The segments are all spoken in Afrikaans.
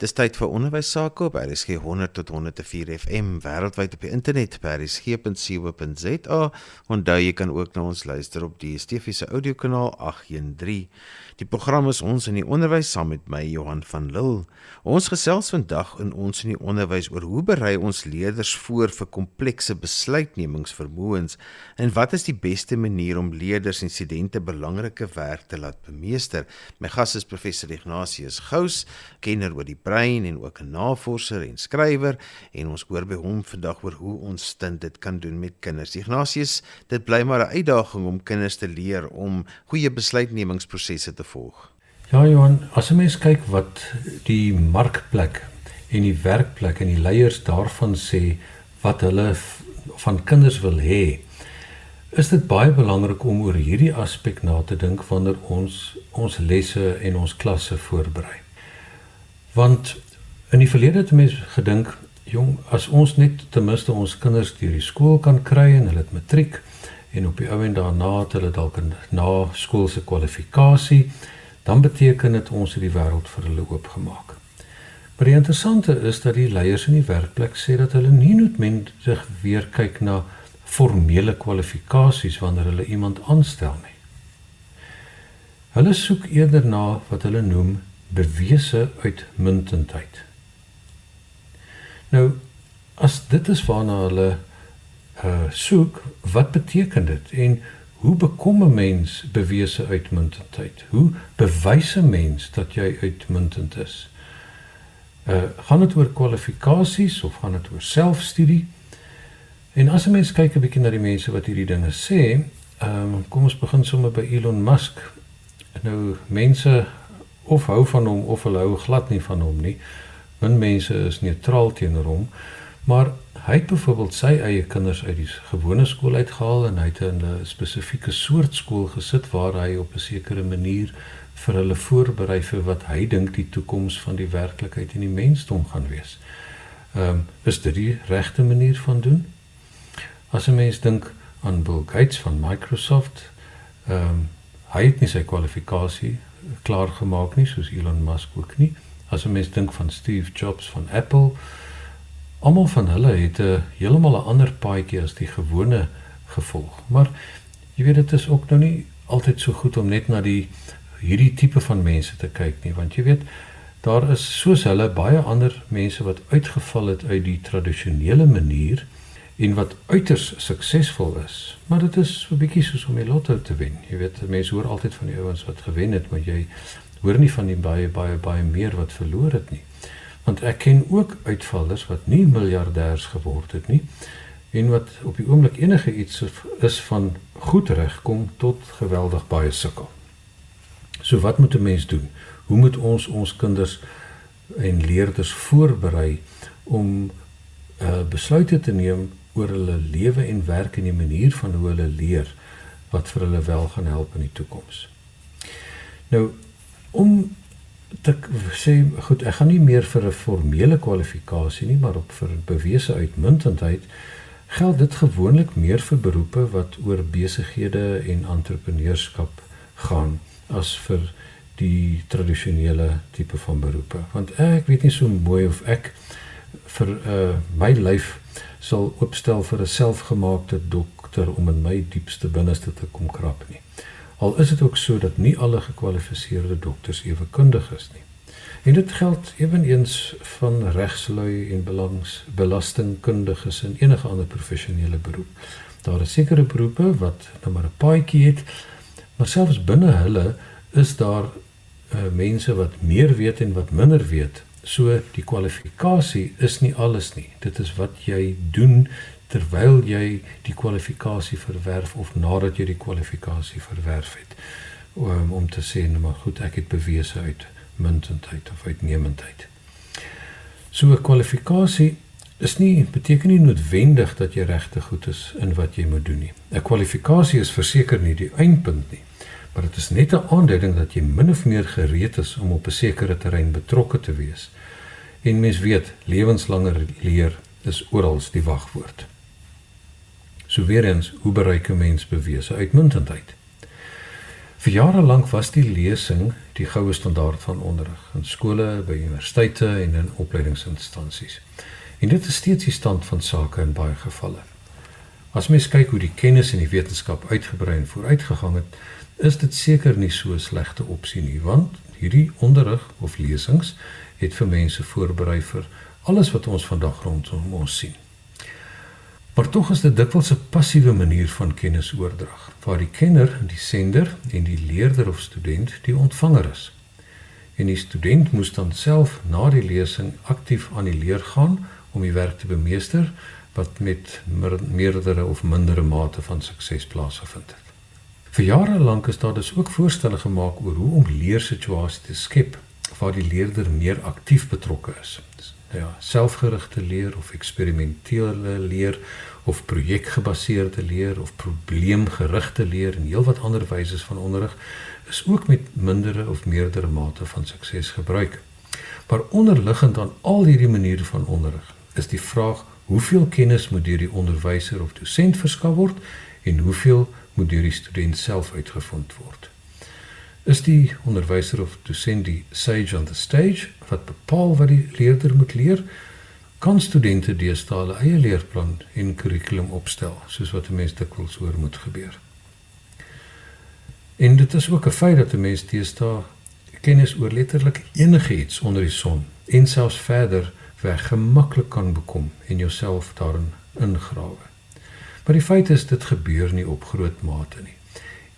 Dis tyd vir onderwys sake op RSG 100 tot 104 FM wêreldwyd op die internet by rsg.co.za. Onthou jy kan ook na ons luister op die DSTV se audiokanaal 813. Die program is ons in die onderwys saam met my Johan van Lille. Ons gesels vandag in ons in die onderwys oor hoe berei ons leerders voor vir komplekse besluitnemingsvermoëns en wat is die beste manier om leerders en studente belangrike werk te laat bemeester. My gas is professor Ignatius Gous, kenner oor die brein en ook 'n navorser en skrywer en ons hoor by hom vandag oor hoe ons stint dit kan doen met kinders. Ignatius, dit bly maar 'n uitdaging om kinders te leer om goeie besluitnemingsprosesse te volg. Ja Johan, as 'n mens kyk wat die markplek en die werkplek en die leiers daarvan sê wat hulle van kinders wil hê, is dit baie belangrik om oor hierdie aspek na te dink wanneer ons ons lesse en ons klasse voorberei. Want in die verlede het mense gedink, jong, as ons net ten minste ons kinders deur die skool kan kry en hulle het matriek en op die ou en daarna het hulle dalk 'n na skoolse kwalifikasie, dan beteken dit ons het die wêreld vir hulle oopgemaak. Maar die interessante is dat die leiers in die werkplek sê dat hulle nie noodwendig weer kyk na formele kwalifikasies wanneer hulle iemand aanstel nie. Hulle soek eerder na wat hulle noem bewese uitmuntendheid. Nou as dit is waarna hulle uh soek, wat beteken dit en hoe bekom 'n mens bewese uitmuntendheid? Hoe bewys 'n mens dat jy uitmuntend is? Uh gaan dit oor kwalifikasies of gaan dit oor selfstudie? En as 'n mens kyk 'n bietjie na die mense wat hierdie dinge sê, ehm um, kom ons begin sommer by Elon Musk. Nou mense of hou van hom of hulle hou glad nie van hom nie. Min mense is neutraal teenoor hom, maar hy het byvoorbeeld sy eie kinders uit die gewone skool uitgehaal en hy het in 'n spesifieke soort skool gesit waar hy op 'n sekere manier vir hulle voorberei vir wat hy dink die toekoms van die werklikheid en die mensdom gaan wees. Ehm um, is dit die regte manier van doen? As 'n mens dink aan Bill Gates van Microsoft, ehm um, hy het nie sy kwalifikasie klaar gemaak nie soos Elon Musk ook nie. As 'n mens dink van Steve Jobs van Apple, almal van hulle het 'n heeltemal 'n ander paadjie as die gewone gevolg. Maar jy weet dit is ook nou nie altyd so goed om net na die hierdie tipe van mense te kyk nie, want jy weet daar is soos hulle baie ander mense wat uitgeval het uit die tradisionele manier en wat uiters suksesvol is. Maar dit is so 'n bietjie soos om die lotto te wen. Jy weet, mense hoor altyd van die ouens wat gewen het, maar jy hoor nie van die baie baie baie meer wat verloor het nie. Want ek ken ook uitvallers wat nie miljardêers geword het nie en wat op die oomblik enige iets is van goed regkom tot geweldig baie sukkel. So wat moet 'n mens doen? Hoe moet ons ons kinders en leerders voorberei om uh, besluite te neem oor hulle lewe en werk en die manier van hoe hulle leer wat vir hulle wel gaan help in die toekoms. Nou om te sê goed, ek gaan nie meer vir 'n formele kwalifikasie nie, maar op vir bewese uitmuntendheid geld dit gewoonlik meer vir beroepe wat oor besighede en entrepreneurskap gaan as vir die tradisionele tipe van beroepe. Want ek weet nie so mooi of ek vir uh, my lyf sal oopstel vir 'n selfgemaakte dokter om in my diepste binneste te kom krap nie. Al is dit ook so dat nie alle gekwalifiseerde dokters ewe kundig is nie. En dit geld eweneens van regslui en belangs belastingkundiges en enige ander professionele beroep. Daar is sekere beroepe wat nou maar 'n paadjie het, maar selfs binne hulle is daar uh, mense wat meer weet en wat minder weet So die kwalifikasie is nie alles nie. Dit is wat jy doen terwyl jy die kwalifikasie verwerf of nadat jy die kwalifikasie verwerf het. Om om te sê nou maar goed, ek het bewese uit muntendheid of uitnemendheid. So 'n kwalifikasie is nie beteken nie noodwendig dat jy regtig goed is in wat jy moet doen nie. 'n Kwalifikasie is verseker nie die eindpunt nie maar dit is net 'n aanduiding dat jy min of meer gereed is om op 'n sekere terrein betrokke te wees. En mens weet, lewenslange leer is oral die wagwoord. So weer eens, hoe bereik 'n mens bewese uitmuntendheid? Vir jare lank was die lesing die goue standaard van onderrig in skole, by universiteite en in opleidingsinstansies. En dit is steeds die stand van sake in baie gevalle. As mens kyk hoe die kennis en die wetenskap uitgebrei en vooruitgegaan het, is dit seker nie so 'n slegte opsie nie, want hierdie onderrig of lesings het vir mense voorberei vir alles wat ons vandag rondom ons sien. Maar tog is dit dikwels 'n passiewe manier van kennisoordrag, waar die kenner, die sender en die leerder of student die ontvanger is. En die student moes dan self na die lesing aktief aan die leer gaan om die werk te bemeester wat met meerdere of mindere mate van sukses plaasgevind het. Vir jare lank is daar dus ook voorstelle gemaak oor hoe om leersituasies te skep waar die leerder meer aktief betrokke is. Nou ja, selfgerigte leer of eksperimentele leer of projekgebaseerde leer of probleemgerigte leer en heelwat ander wyse van onderrig is ook met mindere of meerdere mate van sukses gebruik. Maar onderliggend aan al hierdie maniere van onderrig is die vraag hoeveel kennis moet deur die onderwyser of dosent verskaf word en hoeveel moet deur die student self uitgevind word. Is die onderwyser of dosent die sage on the stage wat bepaal wat die leerder moet leer? Kan studente deesdae hulle eie leerplan en kurrikulum opstel soos wat 'n mens dikwels hoor moet gebeur? En dit is ook 'n feit dat 'n mens deesdae kennis oor letterlik enigiets onder die son en selfs verder weg gemaklik kan bekom en jouself daarin ingrawe. Maar die feit is dit gebeur nie op groot mate nie.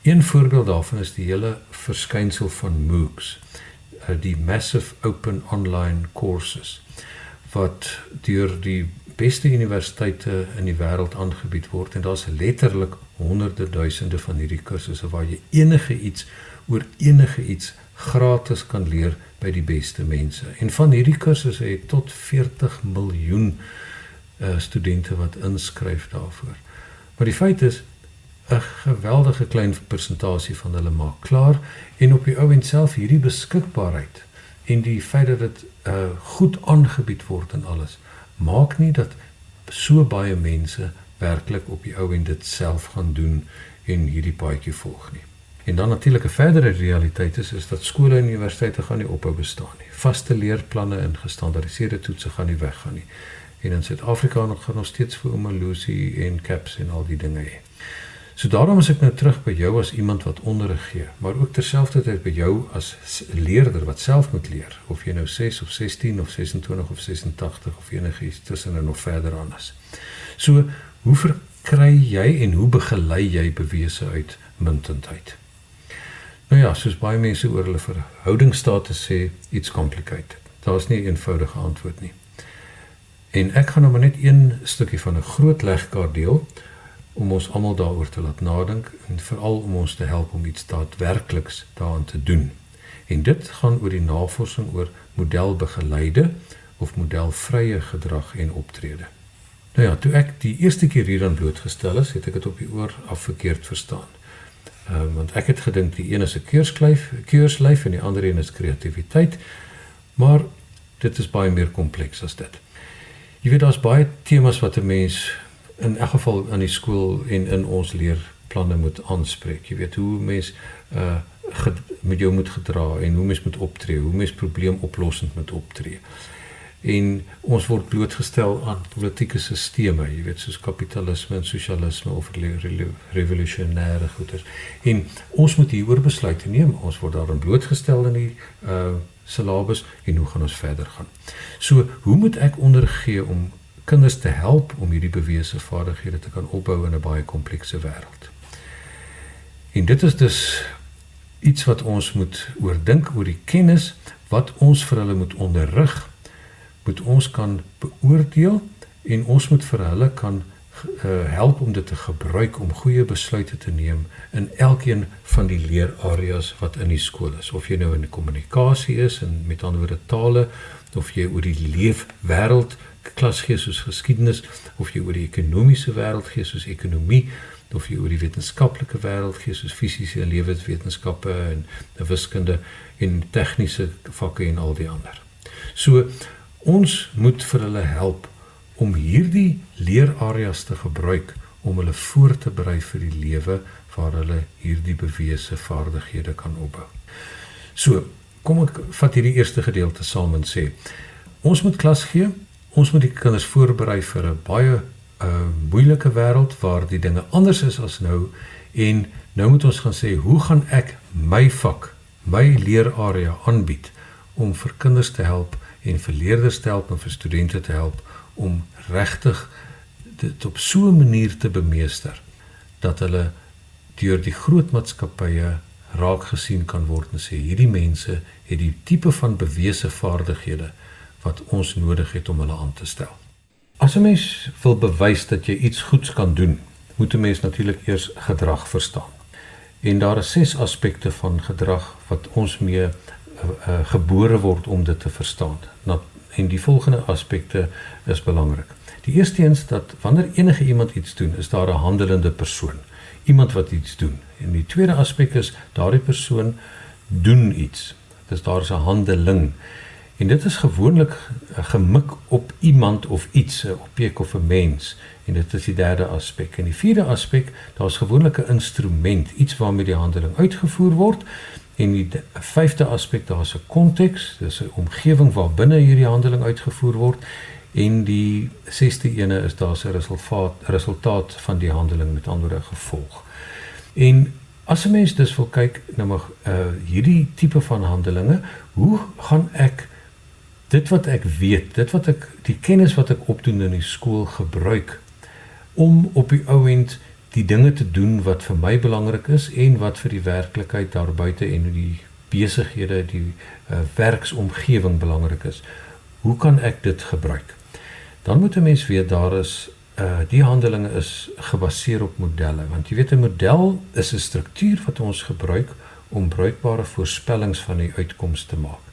Een voorbeeld daarvan is die hele verskynsel van MOOCs, eh, die massive open online courses wat deur die beste universiteite in die wêreld aangebied word en daar's letterlik honderde duisende van hierdie kursusse waar jy enige iets oor enige iets gratis kan leer by die beste mense. En van hierdie kursusse het tot 40 miljoen uh, studente wat inskryf daarvoor. Maar die feit is 'n geweldige klein persentasie van hulle maak klaar en op die ou en self hierdie beskikbaarheid en die feit dat dit uh, goed aangebied word en alles maak nie dat so baie mense werklik op die ou en dit self gaan doen en hierdie paadjie volg nie. En dan natuurlik 'n verdere realiteit is is dat skole en universiteite gaan nie ophou bestaan nie. Vaste leerplanne en gestandaardiseerde toetse gaan nie weggaan nie. En in Suid-Afrika nog gaan ons steeds vir Omalusi en CAPS en al die dinge hê. So daarom is ek nou terug by jou as iemand wat onderrig gee, maar ook terselfdertyd by jou as leerder wat self moet leer, of jy nou 6 of 16 of 26 of 86 of enigiets tussen en nog verder aan is. So, hoe verkry jy en hoe begelei jy bewese uit muntendheid? Nou ja, soos baie mense oor hulle verhoudingsstatus sê, iets complicated. Daar's nie 'n eenvoudige antwoord nie. En ek gaan nou maar net een stukkie van 'n groot legkaart deel om ons almal daaroor te laat nadink en veral om ons te help om iets daadwerkliks daaraan te doen. En dit gaan oor die navorsing oor modelbegeleide of modelvrye gedrag en optrede. Nou ja, toe ek die eerste keer hieraan blootgestel is, het ek dit op die oor af verkeerd verstaan. Ehm um, want ek het gedink die een is 'n keurslyf, keurslyf en die ander een is kreatiwiteit. Maar dit is baie meer kompleks as dit. Jy weet daar's baie temas wat 'n mens in elk geval aan die skool en in ons leerplanne moet aanspreek. Jy weet hoe mens uh met jou moet gedra en hoe mens moet optree, hoe mens probleemoplossend moet optree en ons word blootgestel aan politieke sisteme, jy weet soos kapitalisme en sosialisme of revolusionêre goeders. En ons moet hieroor besluite neem. Ons word daarin blootgestel in die uh syllabus en hoe gaan ons verder gaan? So, hoe moet ek ondergee om kinders te help om hierdie bewese vaardighede te kan opbou in 'n baie komplekse wêreld? En dit is dus iets wat ons moet oordink oor die kennis wat ons vir hulle moet onderrig moet ons kan beoordeel en ons moet vir hulle kan uh, help om dit te gebruik om goeie besluite te neem in elkeen van die leerareas wat in die skool is of jy nou in kommunikasie is en met ander woorde tale of jy oor die leefwêreld klas gee soos geskiedenis of jy oor die ekonomiese wêreld gee soos ekonomie of jy oor die wetenskaplike wêreld gee soos fisiese en lewenswetenskappe en wiskunde en tegniese vakke en al die ander. So Ons moet vir hulle help om hierdie leerareas te gebruik om hulle voor te berei vir die lewe waar hulle hierdie bewese vaardighede kan opbou. So, kom ek vat hierdie eerste gedeelte saam en sê ons moet klas gee. Ons moet die kinders voorberei vir 'n baie 'n uh, moeilike wêreld waar die dinge anders is as nou en nou moet ons gaan sê hoe gaan ek my vak, my leerarea aanbied om vir kinders te help en vir leerders te help en vir studente te help om regtig dit op so 'n manier te bemeester dat hulle deur die groot maatskappye raak gesien kan word en sê hierdie mense het die tipe van bewese vaardighede wat ons nodig het om hulle aan te stel. As 'n mens wil bewys dat jy iets goeds kan doen, moet 'n mens natuurlik eers gedrag verstaan. En daar is ses aspekte van gedrag wat ons mee uh, uh, gebore word om dit te verstaan. Nou, en die volgende aspekte is belangrik. Die eerste een is dat wanneer enige iemand iets doen, is daar 'n handelende persoon, iemand wat iets doen. En die tweede aspek is daardie persoon doen iets. Dit is daar 'n handeling. En dit is gewoonlik gemik op iemand of iets, 'n objek of 'n mens. En dit is die derde aspek. En die vierde aspek, daar's gewoonlik 'n instrument, iets waarmee die handeling uitgevoer word. En die vyfde aspek, daar's 'n konteks, dis 'n omgewing waarbinne hierdie handeling uitgevoer word. En die sesde ene is daar's 'n resultaat resultaat van die handeling met ander gevolg. En as 'n mens dus wil kyk na nou uh hierdie tipe van handelinge, hoe gaan ek dit wat ek weet, dit wat ek die kennis wat ek opdoen in die skool gebruik om op die ou end die dinge te doen wat vir my belangrik is en wat vir die werklikheid daar buite en die besighede, die uh, werksomgewing belangrik is. Hoe kan ek dit gebruik? Dan moet 'n mens weet daar is uh die handelinge is gebaseer op modelle want jy weet 'n model is 'n struktuur wat ons gebruik om bruikbare voorspellings van die uitkomste te maak.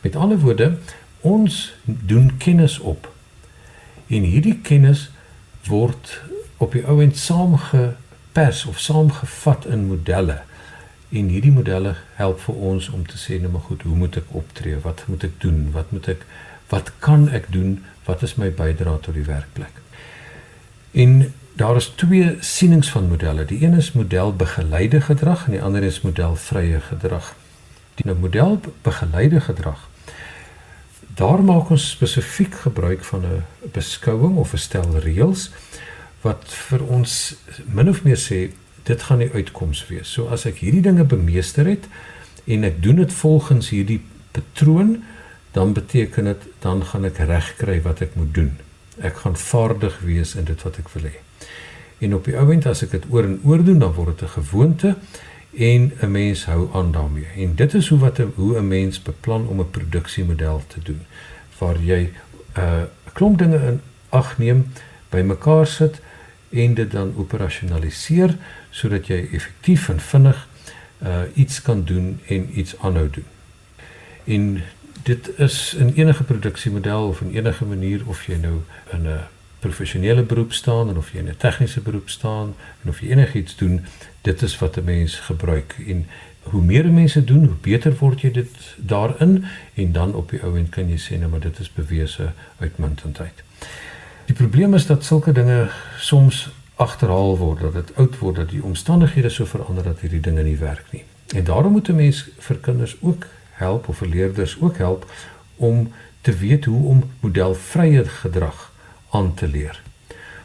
Met ander woorde, ons doen kennis op. En hierdie kennis word op die ou end saamgepers of saamgevat in modelle. En hierdie modelle help vir ons om te sê nou maar goed, hoe moet ek optree? Wat moet ek doen? Wat moet ek wat kan ek doen? Wat is my bydrae tot die werkplek? En daar is twee sienings van modelle. Die een is modelbegeleide gedrag en die ander is modelvrye gedrag. Die nou modelbegeleide gedrag Daar maak ons spesifiek gebruik van 'n beskouing of 'n stel reëls wat vir ons min of meer sê dit gaan die uitkoms wees. So as ek hierdie dinge bemeester het en ek doen dit volgens hierdie patroon, dan beteken dit dan gaan ek reg kry wat ek moet doen. Ek gaan vaardig wees in dit wat ek wil hê. En op die oomblik as ek dit oor en oor doen, dan word dit 'n gewoonte en 'n mens hou aan daarmee. En dit is hoe wat 'n hoe 'n mens beplan om 'n produksiemodel te doen waar jy 'n uh, klomp dinge in ag neem, bymekaar sit en dit dan operasionaliseer sodat jy effektief en vinnig uh iets kan doen en iets aanhou doen. En dit is in enige produksiemodel of in enige manier of jy nou in 'n professionele beroep staan en of jy in 'n tegniese beroep staan en of jy enigiets doen, dit is wat 'n mens gebruik en hoe meer mense doen, hoe beter word jy dit daarin en dan op die ou end kan jy sê nou maar dit is bewese uitmuntendheid. Die probleem is dat sulke dinge soms agterhaal word, dat dit oud word, dat die omstandighede so verander dat hierdie dinge nie werk nie. En daarom moet 'n mens vir kinders ook help of vir leerders ook help om te weet hoe om modelvrye gedrag aan te leer.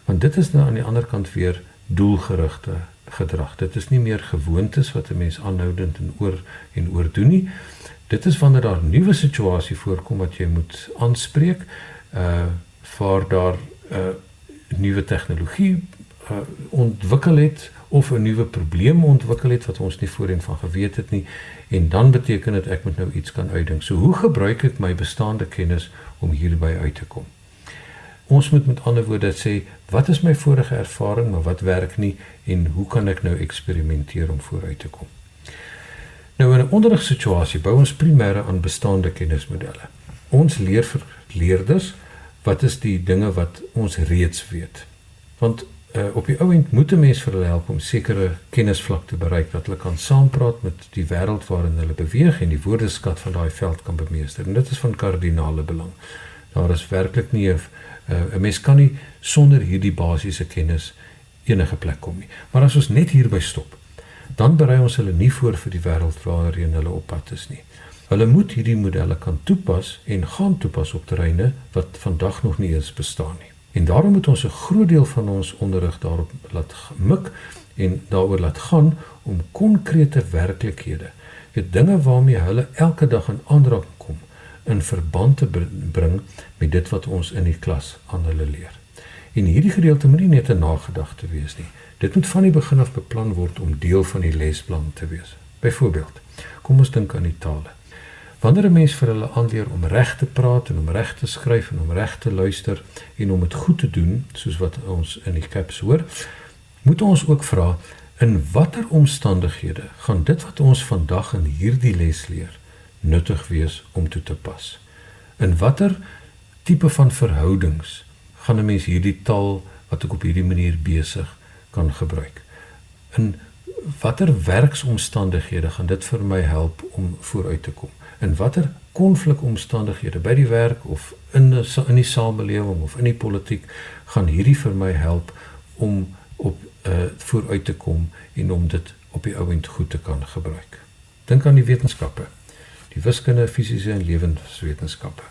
Want dit is nou aan die ander kant weer doelgerigte gedrag. Dit is nie meer gewoontes wat 'n mens aanhoudend en oor en oor doen nie. Dit is wanneer daar 'n nuwe situasie voorkom wat jy moet aanspreek, uh vir daar uh, nuwe tegnologie uh, ontwikkel het of 'n nuwe probleem ontwikkel het wat ons nie voorheen van geweet het nie en dan beteken dit ek moet nou iets kan uitdink. So hoe gebruik ek my bestaande kennis om hierby uit te kom? Ons moet met ander woorde sê wat is my vorige ervaring maar wat werk nie en hoe kan ek nou eksperimenteer om vooruit te kom? Nou in 'n onderrigsituasie bou ons primêre aan bestaande kennismodelle. Ons leer vir leerders wat is die dinge wat ons reeds weet. Want uh, op die ou end moet 'n mens vir hulle help om sekere kennisvlak te bereik dat hulle kan saampraat met die wêreld waarin hulle beweeg en die woordeskat van daai veld kan bemeester. En dit is van kardinale belang. Daar is werklik nie 'n uh, 'n mens kan nie sonder hierdie basiese kennis enige plek kom nie. Maar as ons net hierby stop, dan berei ons hulle nie voor vir die wêreld waarheen hulle op pad is nie. Hulle moet hierdie modelle kan toepas en gaan toepas op terreine wat vandag nog nie eens bestaan nie. En daarom moet ons 'n groot deel van ons onderrig daarop laat mik en daaroor laat gaan om konkrete werklikhede, weet dinge waarmee hulle elke dag in aanraking kom, in verband te bring met dit wat ons in die klas aan hulle leer. En hierdie gedeelte moet nie net 'n nagedagte wees nie. Dit moet van die begin af beplan word om deel van die lesplan te wees. Byvoorbeeld, kom ons dink aan die tale. Wanneer 'n mens vir hulle aanleer om reg te praat en om reg te skryf en om reg te luister en om dit goed te doen, soos wat ons in die caps hoor, moet ons ook vra in watter omstandighede gaan dit wat ons vandag in hierdie les leer nuttig wees om toe te pas. In watter tipe van verhoudings gaan 'n mens hierdie taal wat ek op hierdie manier besig kan gebruik? In watter werksomstandighede gaan dit vir my help om vooruit te kom? In watter konflikomstandighede by die werk of in die, in die samelewing of in die politiek gaan hierdie vir my help om op uh vooruit te kom en om dit op die ouend goed te kan gebruik. Dink aan die wetenskappe. Die wiskunde, fisiese en lewenswetenskappe.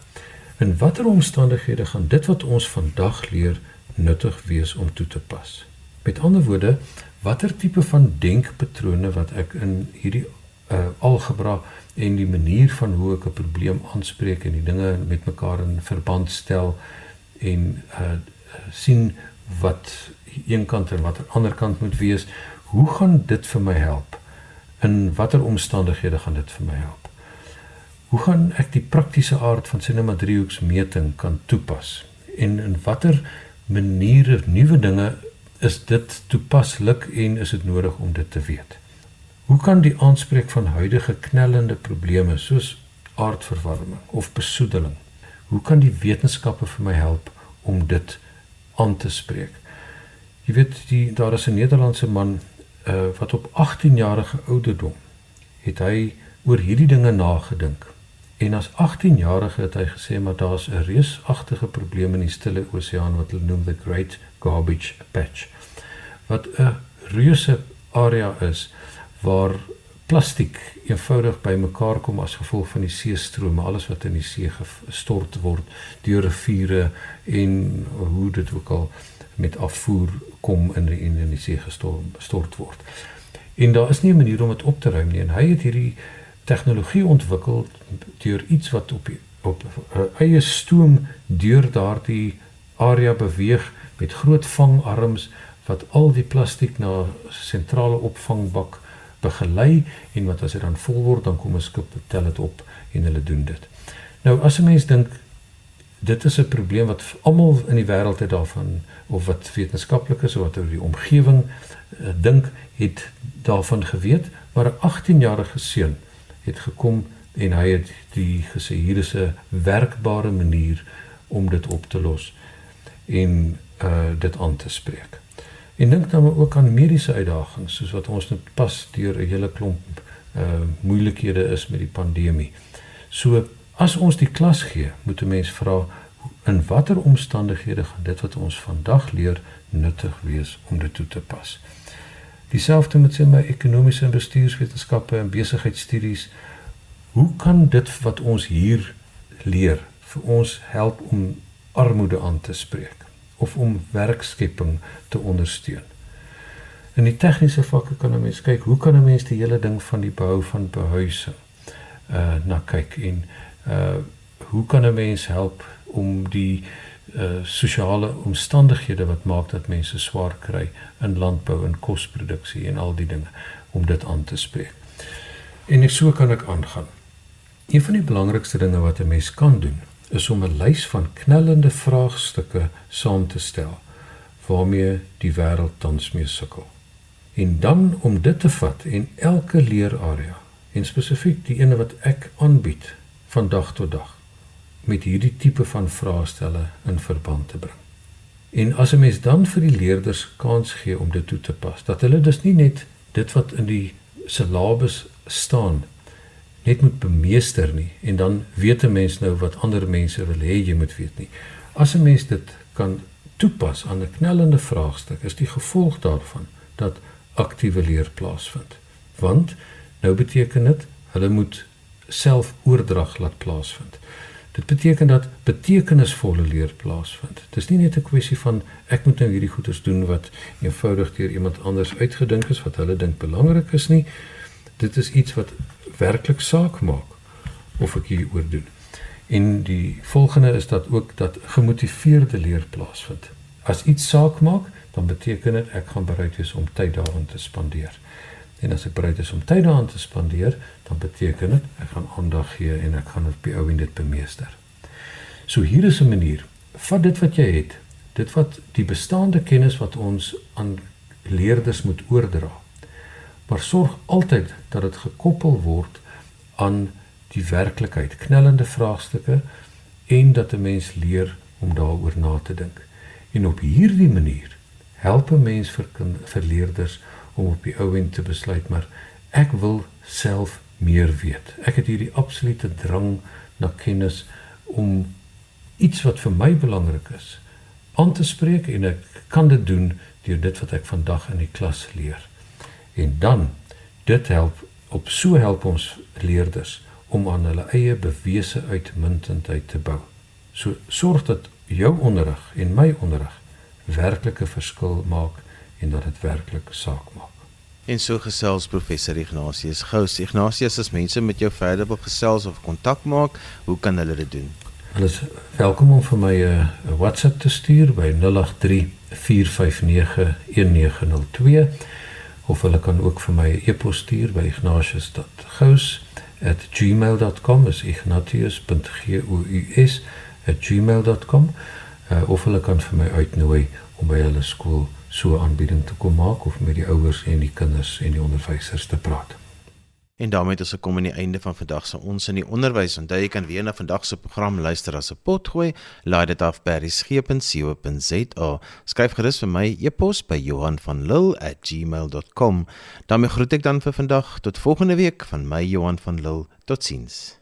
In watter omstandighede gaan dit wat ons vandag leer nuttig wees om toe te pas? Met ander woorde, watter tipe van denkpatrone wat ek in hierdie uh algebra en die manier van hoe ek 'n probleem aanspreek en die dinge met mekaar in verband stel en uh sien wat een kant en wat aan die ander kant moet wees, hoe gaan dit vir my help? In watter omstandighede gaan dit vir my help? Hoe gaan ek die praktiese aard van sinema driehoeksmeting kan toepas? En in watter maniere nuwe dinge is dit toepaslik en is dit nodig om dit te weet? Hoe kan die aanspreek van huidige knellende probleme soos aardverwarming of besoedeling, hoe kan die wetenskappe vir my help om dit aan te spreek? Jy weet, die daar is 'n Nederlandse man uh, wat op 18 jarige ouderdom het hy oor hierdie dinge nagedink. En as 18 jarige het hy gesê maar daar's 'n reusagtige probleem in die Stille Oseaan wat hulle noem the Great Garbage Patch. Wat 'n reuse area is waar plastiek eenvoudig bymekaar kom as gevolg van die seestrome, alles wat in die see gestort word deur riviere en hoe dit ook al met afvoer kom in die, in die see gestort stort word. En daar is nie 'n manier om dit op te ruim nie en hy het hierdie tegnologie ontwikkel deur iets wat op op eie stoom deur daardie area beweeg met groot vangarms wat al die plastiek na sentrale opvangbak begelei en wat as dit dan vol word dan kom 'n skip tel dit op en hulle doen dit. Nou as 'n mens dink dit is 'n probleem wat almal in die wêreld het daarvan of wat wetenskaplikes of wat oor die omgewing uh, dink het daarvan geweet maar 'n 18-jarige seun het gekom en hy het die gesê hier is 'n werkbare manier om dit op te los en uh dit aan te spreek. En dink dan ook aan mediese uitdagings soos wat ons nou pas deur 'n hele klomp uh moeilikhede is met die pandemie. So as ons die klas gee, moet 'n mens vra in watter omstandighede gaan dit wat ons vandag leer nuttig wees om dit toe te pas. Dieselfde met sy my ekonomiese en bestuurswetenskappe en besigheidstudies. Hoe kan dit wat ons hier leer vir ons help om armoede aan te spreek? Of om werkskepping te ondersteun. In die tegniese vakke kan 'n mens kyk hoe kan 'n mens die hele ding van die bou van behuising uh na kyk en uh hoe kan 'n mens help om die uh sosiale omstandighede wat maak dat mense swaar kry in landbou en kosproduksie en al die dinge om dit aan te spreek. En ek so kan ek aangaan. Een van die belangrikste dinge wat 'n mens kan doen is om 'n lys van knellende vraagstukke saam te stel waarmee die wêreld tans mee sukkel. En dan om dit te vat en elke leerarea en spesifiek die ene wat ek aanbied van dag tot dag met hierdie tipe van vraestelle in verband te bring. En as 'n mens dan vir die leerders kans gee om dit toe te pas, dat hulle dus nie net dit wat in die syllabus staan net moet bemeester nie en dan weet 'n mens nou wat ander mense wil hê jy moet weet nie. As 'n mens dit kan toepas aan 'n knellende vraagstuk is die gevolg daarvan dat aktiewe leer plaasvind. Want nou beteken dit hulle moet selfoordrag laat plaasvind. Dit beteken dat betekenisvolle leer plaasvind. Dit is nie net 'n kwessie van ek moet nou hierdie goeders doen wat eenvoudig deur iemand anders uitgedink is wat hulle dink belangrik is nie. Dit is iets wat werklik saak maak of ek hieroor doen. En die volgende is dat ook dat gemotiveerde leer plaasvind. As iets saak maak, dan beteken dit ek gaan bereid wees om tyd daarin te spandeer. En as ek bereid is om tyd daaraan te spandeer, dan beteken dit ek gaan aandag gee en ek gaan op die ou en dit bemeester. So hier is 'n manier. Vat dit wat jy het. Dit wat die bestaande kennis wat ons aan leerders moet oordra. Maar sorg altyd dat dit gekoppel word aan die werklikheid, knellende vraagstukke en dat 'n mens leer om daaroor na te dink. En op hierdie manier help 'n mens vir vir leerders om op die ou end te besluit maar ek wil self meer weet. Ek het hierdie absolute drang na kennis om iets wat vir my belangrik is aan te spreek en ek kan dit doen deur dit wat ek vandag in die klas leer. En dan dit help op so help ons leerders om aan hulle eie bewese uitmuntendheid te bou. So sorg dat jou onderrig en my onderrig werklike verskil maak en dat dit werklik saak maak. En so gesels professor Ignatius Gous. Ignatius, as mense met jou verder wil gesels of kontak maak, hoe kan hulle dit doen? Hulle is welkom om vir my 'n WhatsApp te stuur by 083 4591902 of hulle kan ook vir my 'n e e-pos stuur by ignatius.gous@gmail.com is ignatius.gous@gmail.com uh, of hulle kan vir my uitnooi om by hulle skool so 'n aanbieding te kom maak of met die ouers en die kinders en die onderwysers te praat. En daarmee het ons gekom aan die einde van vandag se ons in die onderwys. Onthou jy kan weer na vandag se program luister as 'n potgooi. Laai dit af by resgep.co.za. Skryf gerus vir my e-pos by Johan van Lille@gmail.com. daarmee groet ek dan vir vandag tot volgende week van my Johan van Lille. Totsiens.